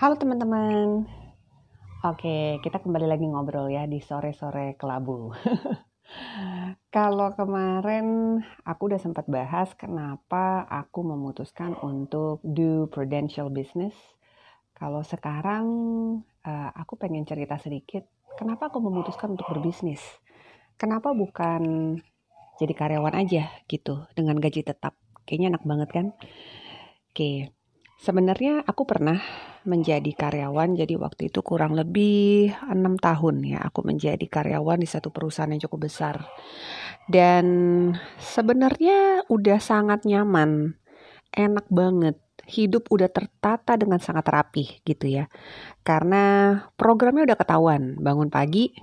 Halo teman-teman. Oke, kita kembali lagi ngobrol ya di sore-sore kelabu. Kalau kemarin aku udah sempat bahas kenapa aku memutuskan untuk do prudential business. Kalau sekarang uh, aku pengen cerita sedikit kenapa aku memutuskan untuk berbisnis. Kenapa bukan jadi karyawan aja gitu dengan gaji tetap. Kayaknya enak banget kan? Oke. Sebenarnya aku pernah menjadi karyawan jadi waktu itu kurang lebih enam tahun ya aku menjadi karyawan di satu perusahaan yang cukup besar. Dan sebenarnya udah sangat nyaman enak banget. Hidup udah tertata dengan sangat rapi gitu ya. Karena programnya udah ketahuan bangun pagi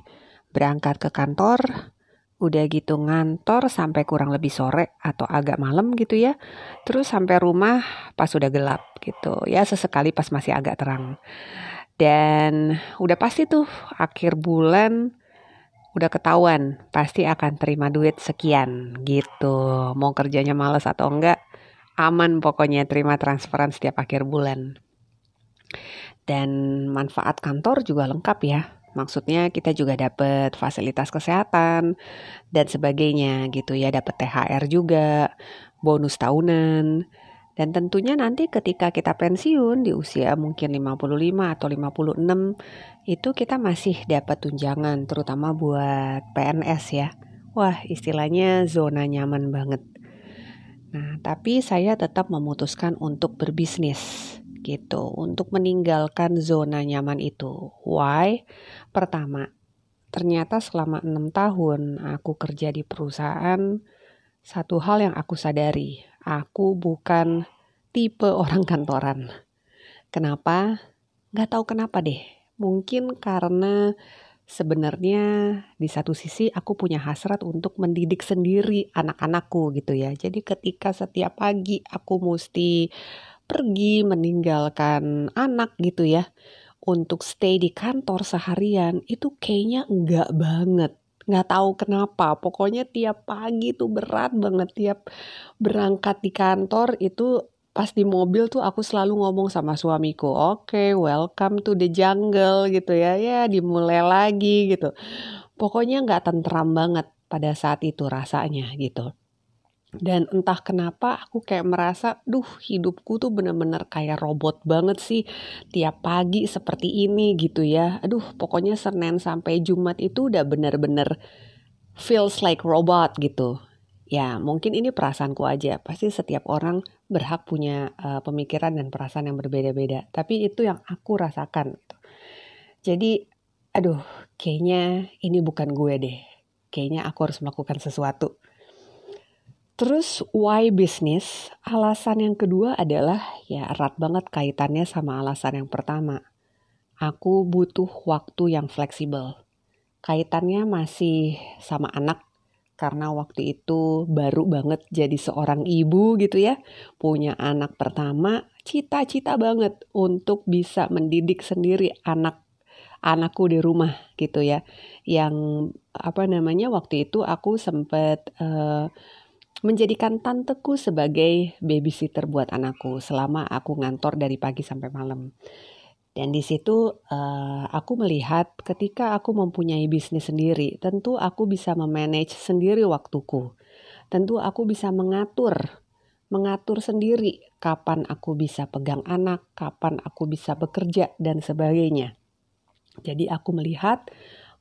berangkat ke kantor udah gitu ngantor sampai kurang lebih sore atau agak malam gitu ya. Terus sampai rumah pas udah gelap gitu. Ya sesekali pas masih agak terang. Dan udah pasti tuh akhir bulan udah ketahuan pasti akan terima duit sekian gitu. Mau kerjanya males atau enggak aman pokoknya terima transferan setiap akhir bulan. Dan manfaat kantor juga lengkap ya Maksudnya kita juga dapat fasilitas kesehatan dan sebagainya gitu ya, dapat THR juga, bonus tahunan. Dan tentunya nanti ketika kita pensiun di usia mungkin 55 atau 56 itu kita masih dapat tunjangan terutama buat PNS ya. Wah, istilahnya zona nyaman banget. Nah, tapi saya tetap memutuskan untuk berbisnis gitu untuk meninggalkan zona nyaman itu. Why? Pertama, ternyata selama enam tahun aku kerja di perusahaan, satu hal yang aku sadari, aku bukan tipe orang kantoran. Kenapa? Gak tahu kenapa deh. Mungkin karena sebenarnya di satu sisi aku punya hasrat untuk mendidik sendiri anak-anakku gitu ya. Jadi ketika setiap pagi aku mesti pergi meninggalkan anak gitu ya untuk stay di kantor seharian itu kayaknya enggak banget. Nggak tahu kenapa. Pokoknya tiap pagi tuh berat banget. Tiap berangkat di kantor itu pas di mobil tuh aku selalu ngomong sama suamiku oke okay, welcome to the jungle gitu ya. Ya dimulai lagi gitu. Pokoknya nggak tentram banget pada saat itu rasanya gitu dan entah kenapa aku kayak merasa, duh hidupku tuh bener-bener kayak robot banget sih. Tiap pagi seperti ini gitu ya. Aduh pokoknya Senin sampai Jumat itu udah bener-bener feels like robot gitu. Ya mungkin ini perasaanku aja. Pasti setiap orang berhak punya uh, pemikiran dan perasaan yang berbeda-beda. Tapi itu yang aku rasakan. Gitu. Jadi aduh kayaknya ini bukan gue deh. Kayaknya aku harus melakukan sesuatu Terus why business? Alasan yang kedua adalah ya erat banget kaitannya sama alasan yang pertama. Aku butuh waktu yang fleksibel. Kaitannya masih sama anak karena waktu itu baru banget jadi seorang ibu gitu ya. Punya anak pertama, cita-cita banget untuk bisa mendidik sendiri anak anakku di rumah gitu ya. Yang apa namanya waktu itu aku sempat uh, menjadikan tanteku sebagai babysitter buat anakku selama aku ngantor dari pagi sampai malam. Dan di situ uh, aku melihat ketika aku mempunyai bisnis sendiri, tentu aku bisa memanage sendiri waktuku. Tentu aku bisa mengatur mengatur sendiri kapan aku bisa pegang anak, kapan aku bisa bekerja dan sebagainya. Jadi aku melihat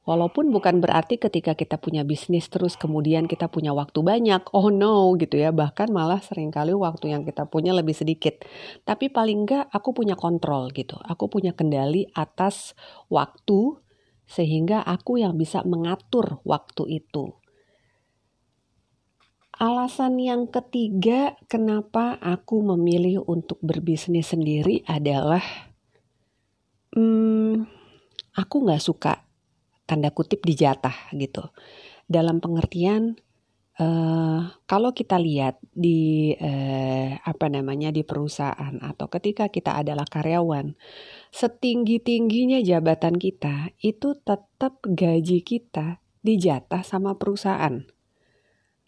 Walaupun bukan berarti ketika kita punya bisnis terus kemudian kita punya waktu banyak, oh no gitu ya, bahkan malah sering kali waktu yang kita punya lebih sedikit. Tapi paling enggak aku punya kontrol gitu, aku punya kendali atas waktu sehingga aku yang bisa mengatur waktu itu. Alasan yang ketiga kenapa aku memilih untuk berbisnis sendiri adalah hmm, aku nggak suka tanda kutip dijatah gitu. Dalam pengertian uh, kalau kita lihat di uh, apa namanya di perusahaan atau ketika kita adalah karyawan, setinggi tingginya jabatan kita itu tetap gaji kita dijatah sama perusahaan.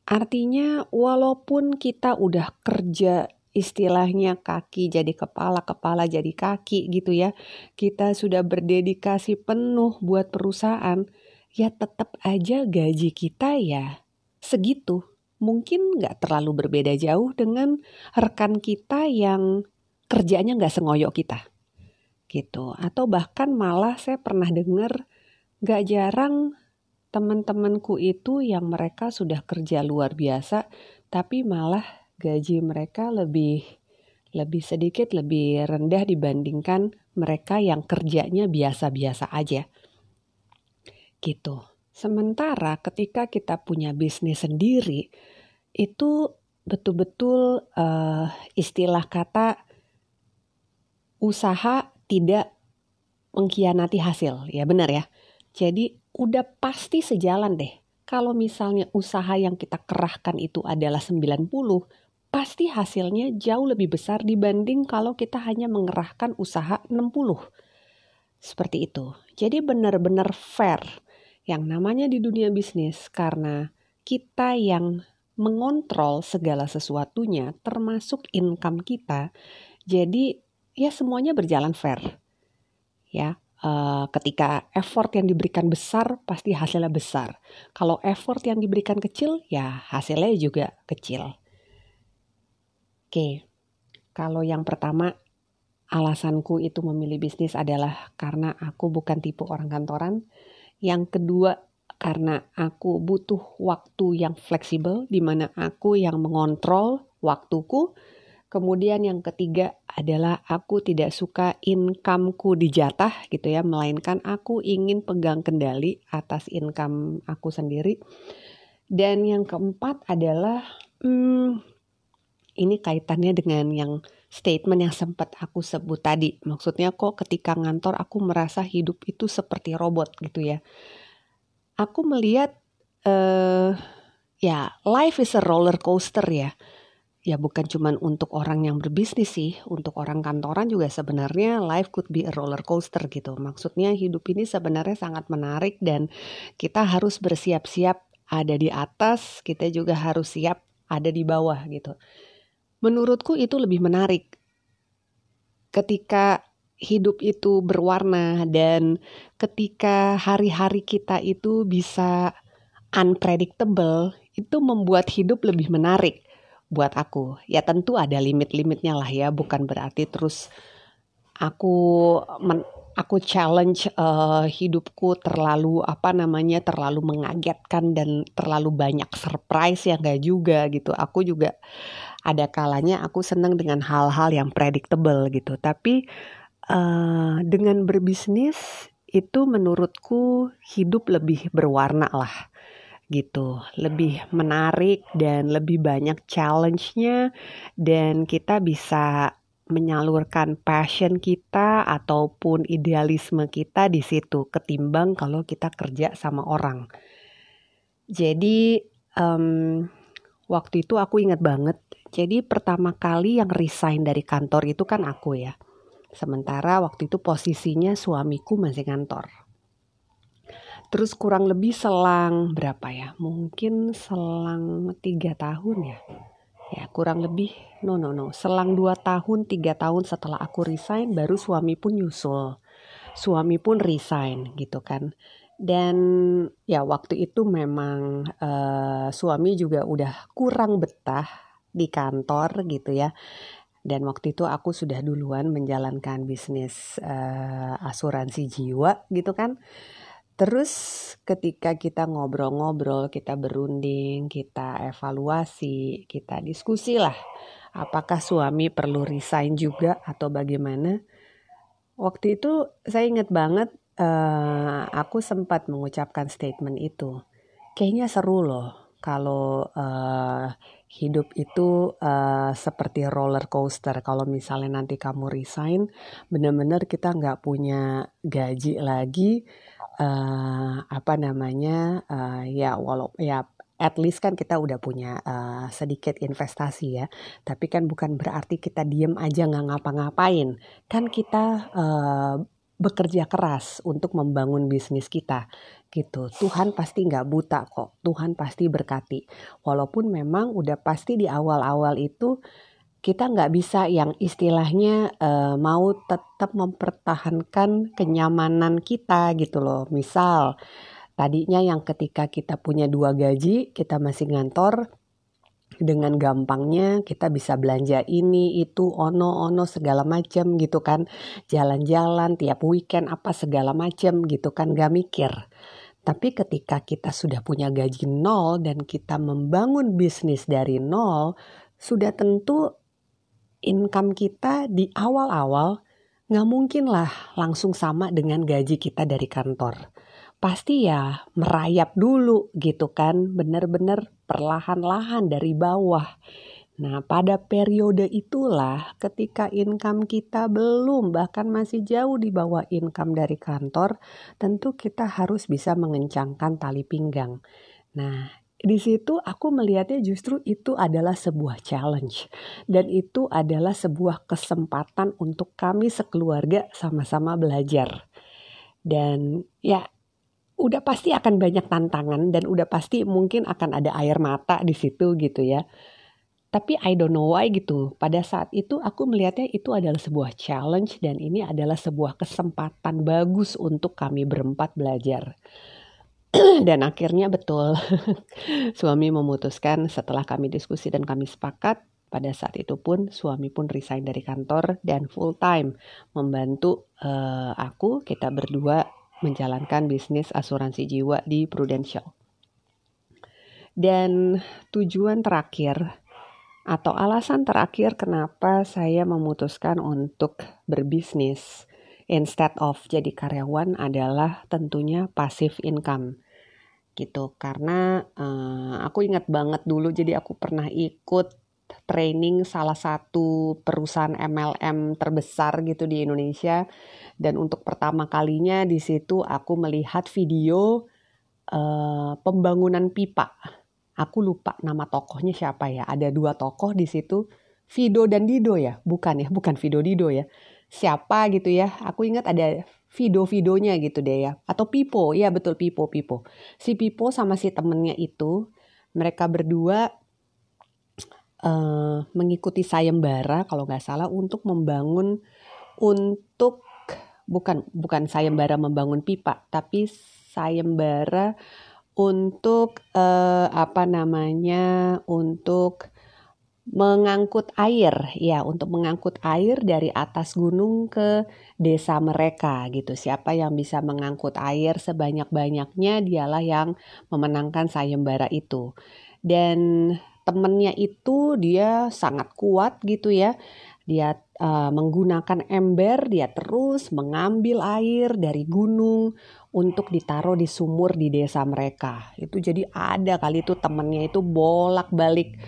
Artinya walaupun kita udah kerja istilahnya kaki jadi kepala, kepala jadi kaki gitu ya. Kita sudah berdedikasi penuh buat perusahaan, ya tetap aja gaji kita ya segitu. Mungkin nggak terlalu berbeda jauh dengan rekan kita yang kerjanya nggak sengoyok kita. Gitu. Atau bahkan malah saya pernah dengar nggak jarang teman-temanku itu yang mereka sudah kerja luar biasa, tapi malah gaji mereka lebih lebih sedikit lebih rendah dibandingkan mereka yang kerjanya biasa-biasa aja. Gitu. Sementara ketika kita punya bisnis sendiri, itu betul-betul uh, istilah kata usaha tidak mengkhianati hasil, ya benar ya. Jadi udah pasti sejalan deh. Kalau misalnya usaha yang kita kerahkan itu adalah 90, pasti hasilnya jauh lebih besar dibanding kalau kita hanya mengerahkan usaha 60. Seperti itu. Jadi benar-benar fair yang namanya di dunia bisnis karena kita yang mengontrol segala sesuatunya termasuk income kita. Jadi ya semuanya berjalan fair. Ya, uh, ketika effort yang diberikan besar pasti hasilnya besar. Kalau effort yang diberikan kecil ya hasilnya juga kecil. Oke. Kalau yang pertama alasanku itu memilih bisnis adalah karena aku bukan tipe orang kantoran yang kedua, karena aku butuh waktu yang fleksibel, di mana aku yang mengontrol waktuku. Kemudian yang ketiga adalah aku tidak suka incomeku dijatah gitu ya, melainkan aku ingin pegang kendali atas income aku sendiri. Dan yang keempat adalah hmm, ini kaitannya dengan yang statement yang sempat aku sebut tadi. Maksudnya kok ketika ngantor aku merasa hidup itu seperti robot gitu ya. Aku melihat uh, ya life is a roller coaster ya. Ya bukan cuman untuk orang yang berbisnis sih, untuk orang kantoran juga sebenarnya life could be a roller coaster gitu. Maksudnya hidup ini sebenarnya sangat menarik dan kita harus bersiap-siap ada di atas, kita juga harus siap ada di bawah gitu. Menurutku itu lebih menarik. Ketika hidup itu berwarna dan ketika hari-hari kita itu bisa unpredictable, itu membuat hidup lebih menarik buat aku. Ya tentu ada limit-limitnya lah ya, bukan berarti terus aku men, aku challenge uh, hidupku terlalu apa namanya terlalu mengagetkan dan terlalu banyak surprise ya enggak juga gitu. Aku juga ada kalanya aku senang dengan hal-hal yang predictable gitu tapi uh, dengan berbisnis itu menurutku hidup lebih berwarna lah gitu lebih menarik dan lebih banyak challenge-nya dan kita bisa menyalurkan passion kita ataupun idealisme kita di situ ketimbang kalau kita kerja sama orang. Jadi um, waktu itu aku ingat banget jadi pertama kali yang resign dari kantor itu kan aku ya. Sementara waktu itu posisinya suamiku masih kantor. Terus kurang lebih selang berapa ya? Mungkin selang tiga tahun ya. Ya kurang lebih, no no no, selang dua tahun, tiga tahun setelah aku resign baru suami pun nyusul. Suami pun resign gitu kan. Dan ya waktu itu memang uh, suami juga udah kurang betah di kantor gitu ya. Dan waktu itu aku sudah duluan menjalankan bisnis uh, asuransi jiwa gitu kan. Terus ketika kita ngobrol-ngobrol, kita berunding, kita evaluasi, kita diskusi lah. Apakah suami perlu resign juga atau bagaimana? Waktu itu saya ingat banget uh, aku sempat mengucapkan statement itu. Kayaknya seru loh kalau uh, hidup itu uh, seperti roller coaster. Kalau misalnya nanti kamu resign, benar-benar kita nggak punya gaji lagi. Uh, apa namanya? Uh, ya walau ya at least kan kita udah punya uh, sedikit investasi ya. Tapi kan bukan berarti kita diem aja nggak ngapa-ngapain. Kan kita uh, bekerja keras untuk membangun bisnis kita gitu. Tuhan pasti nggak buta kok. Tuhan pasti berkati. Walaupun memang udah pasti di awal-awal itu kita nggak bisa yang istilahnya uh, mau tetap mempertahankan kenyamanan kita gitu loh. Misal tadinya yang ketika kita punya dua gaji, kita masih ngantor, dengan gampangnya kita bisa belanja ini itu ono ono segala macam gitu kan jalan-jalan tiap weekend apa segala macam gitu kan gak mikir tapi ketika kita sudah punya gaji nol dan kita membangun bisnis dari nol sudah tentu income kita di awal-awal nggak mungkin lah langsung sama dengan gaji kita dari kantor. Pasti ya merayap dulu gitu kan, bener-bener perlahan-lahan dari bawah. Nah, pada periode itulah ketika income kita belum bahkan masih jauh di bawah income dari kantor, tentu kita harus bisa mengencangkan tali pinggang. Nah, di situ aku melihatnya justru itu adalah sebuah challenge dan itu adalah sebuah kesempatan untuk kami sekeluarga sama-sama belajar. Dan ya udah pasti akan banyak tantangan dan udah pasti mungkin akan ada air mata di situ gitu ya. Tapi I don't know why gitu. Pada saat itu aku melihatnya itu adalah sebuah challenge dan ini adalah sebuah kesempatan bagus untuk kami berempat belajar. dan akhirnya betul suami memutuskan setelah kami diskusi dan kami sepakat pada saat itu pun suami pun resign dari kantor dan full time membantu uh, aku kita berdua menjalankan bisnis asuransi jiwa di Prudential. Dan tujuan terakhir atau alasan terakhir kenapa saya memutuskan untuk berbisnis instead of jadi karyawan adalah tentunya passive income gitu karena uh, aku ingat banget dulu jadi aku pernah ikut training salah satu perusahaan MLM terbesar gitu di Indonesia dan untuk pertama kalinya di situ aku melihat video uh, pembangunan pipa aku lupa nama tokohnya siapa ya ada dua tokoh di situ Vido dan Dido ya bukan ya bukan Vido Dido ya siapa gitu ya. Aku ingat ada video-videonya gitu deh ya. Atau Pipo, ya betul Pipo, Pipo. Si Pipo sama si temennya itu, mereka berdua uh, mengikuti sayembara kalau nggak salah untuk membangun untuk bukan bukan sayembara membangun pipa, tapi sayembara untuk uh, apa namanya untuk mengangkut air ya untuk mengangkut air dari atas gunung ke desa mereka gitu. Siapa yang bisa mengangkut air sebanyak-banyaknya dialah yang memenangkan sayembara itu. Dan temennya itu dia sangat kuat gitu ya. Dia uh, menggunakan ember dia terus mengambil air dari gunung untuk ditaruh di sumur di desa mereka. Itu jadi ada kali itu temennya itu bolak-balik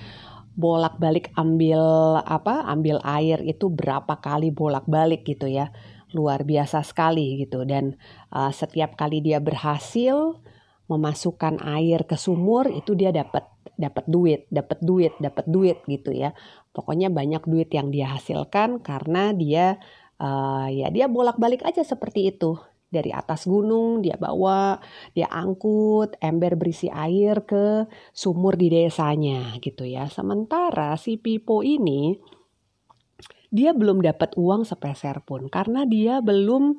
bolak-balik ambil apa ambil air itu berapa kali bolak-balik gitu ya. Luar biasa sekali gitu. Dan uh, setiap kali dia berhasil memasukkan air ke sumur itu dia dapat dapat duit dapat duit dapat duit gitu ya pokoknya banyak duit yang dia hasilkan karena dia uh, ya dia bolak-balik aja seperti itu dari atas gunung dia bawa, dia angkut ember berisi air ke sumur di desanya gitu ya. Sementara si Pipo ini dia belum dapat uang sepeser pun karena dia belum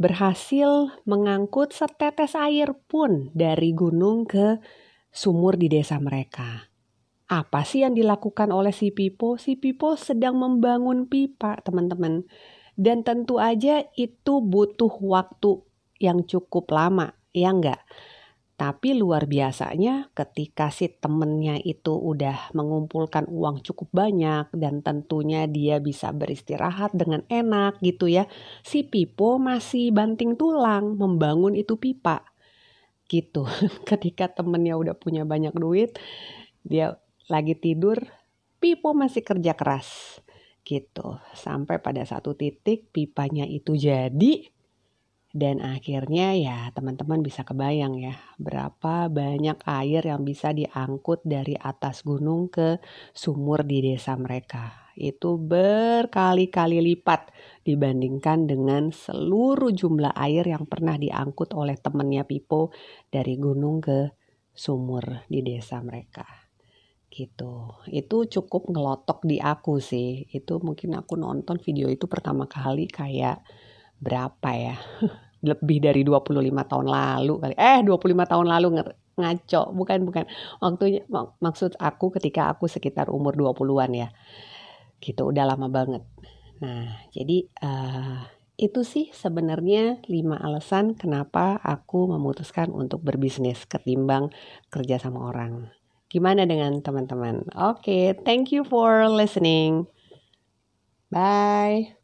berhasil mengangkut setetes air pun dari gunung ke sumur di desa mereka. Apa sih yang dilakukan oleh si Pipo? Si Pipo sedang membangun pipa, teman-teman. Dan tentu aja itu butuh waktu yang cukup lama, ya enggak? Tapi luar biasanya ketika si temennya itu udah mengumpulkan uang cukup banyak dan tentunya dia bisa beristirahat dengan enak gitu ya. Si Pipo masih banting tulang membangun itu pipa gitu. ketika temennya udah punya banyak duit, dia lagi tidur, Pipo masih kerja keras gitu sampai pada satu titik pipanya itu jadi dan akhirnya ya teman-teman bisa kebayang ya berapa banyak air yang bisa diangkut dari atas gunung ke sumur di desa mereka itu berkali-kali lipat dibandingkan dengan seluruh jumlah air yang pernah diangkut oleh temannya Pipo dari gunung ke sumur di desa mereka. gitu. Itu cukup ngelotok di aku sih. Itu mungkin aku nonton video itu pertama kali kayak berapa ya? Lebih dari 25 tahun lalu kali. Eh, 25 tahun lalu ngaco. Bukan, bukan. Waktunya mak maksud aku ketika aku sekitar umur 20-an ya. Gitu, udah lama banget. Nah, jadi uh, itu sih sebenarnya lima alasan kenapa aku memutuskan untuk berbisnis ketimbang kerja sama orang. Gimana dengan teman-teman? Oke, okay, thank you for listening. Bye.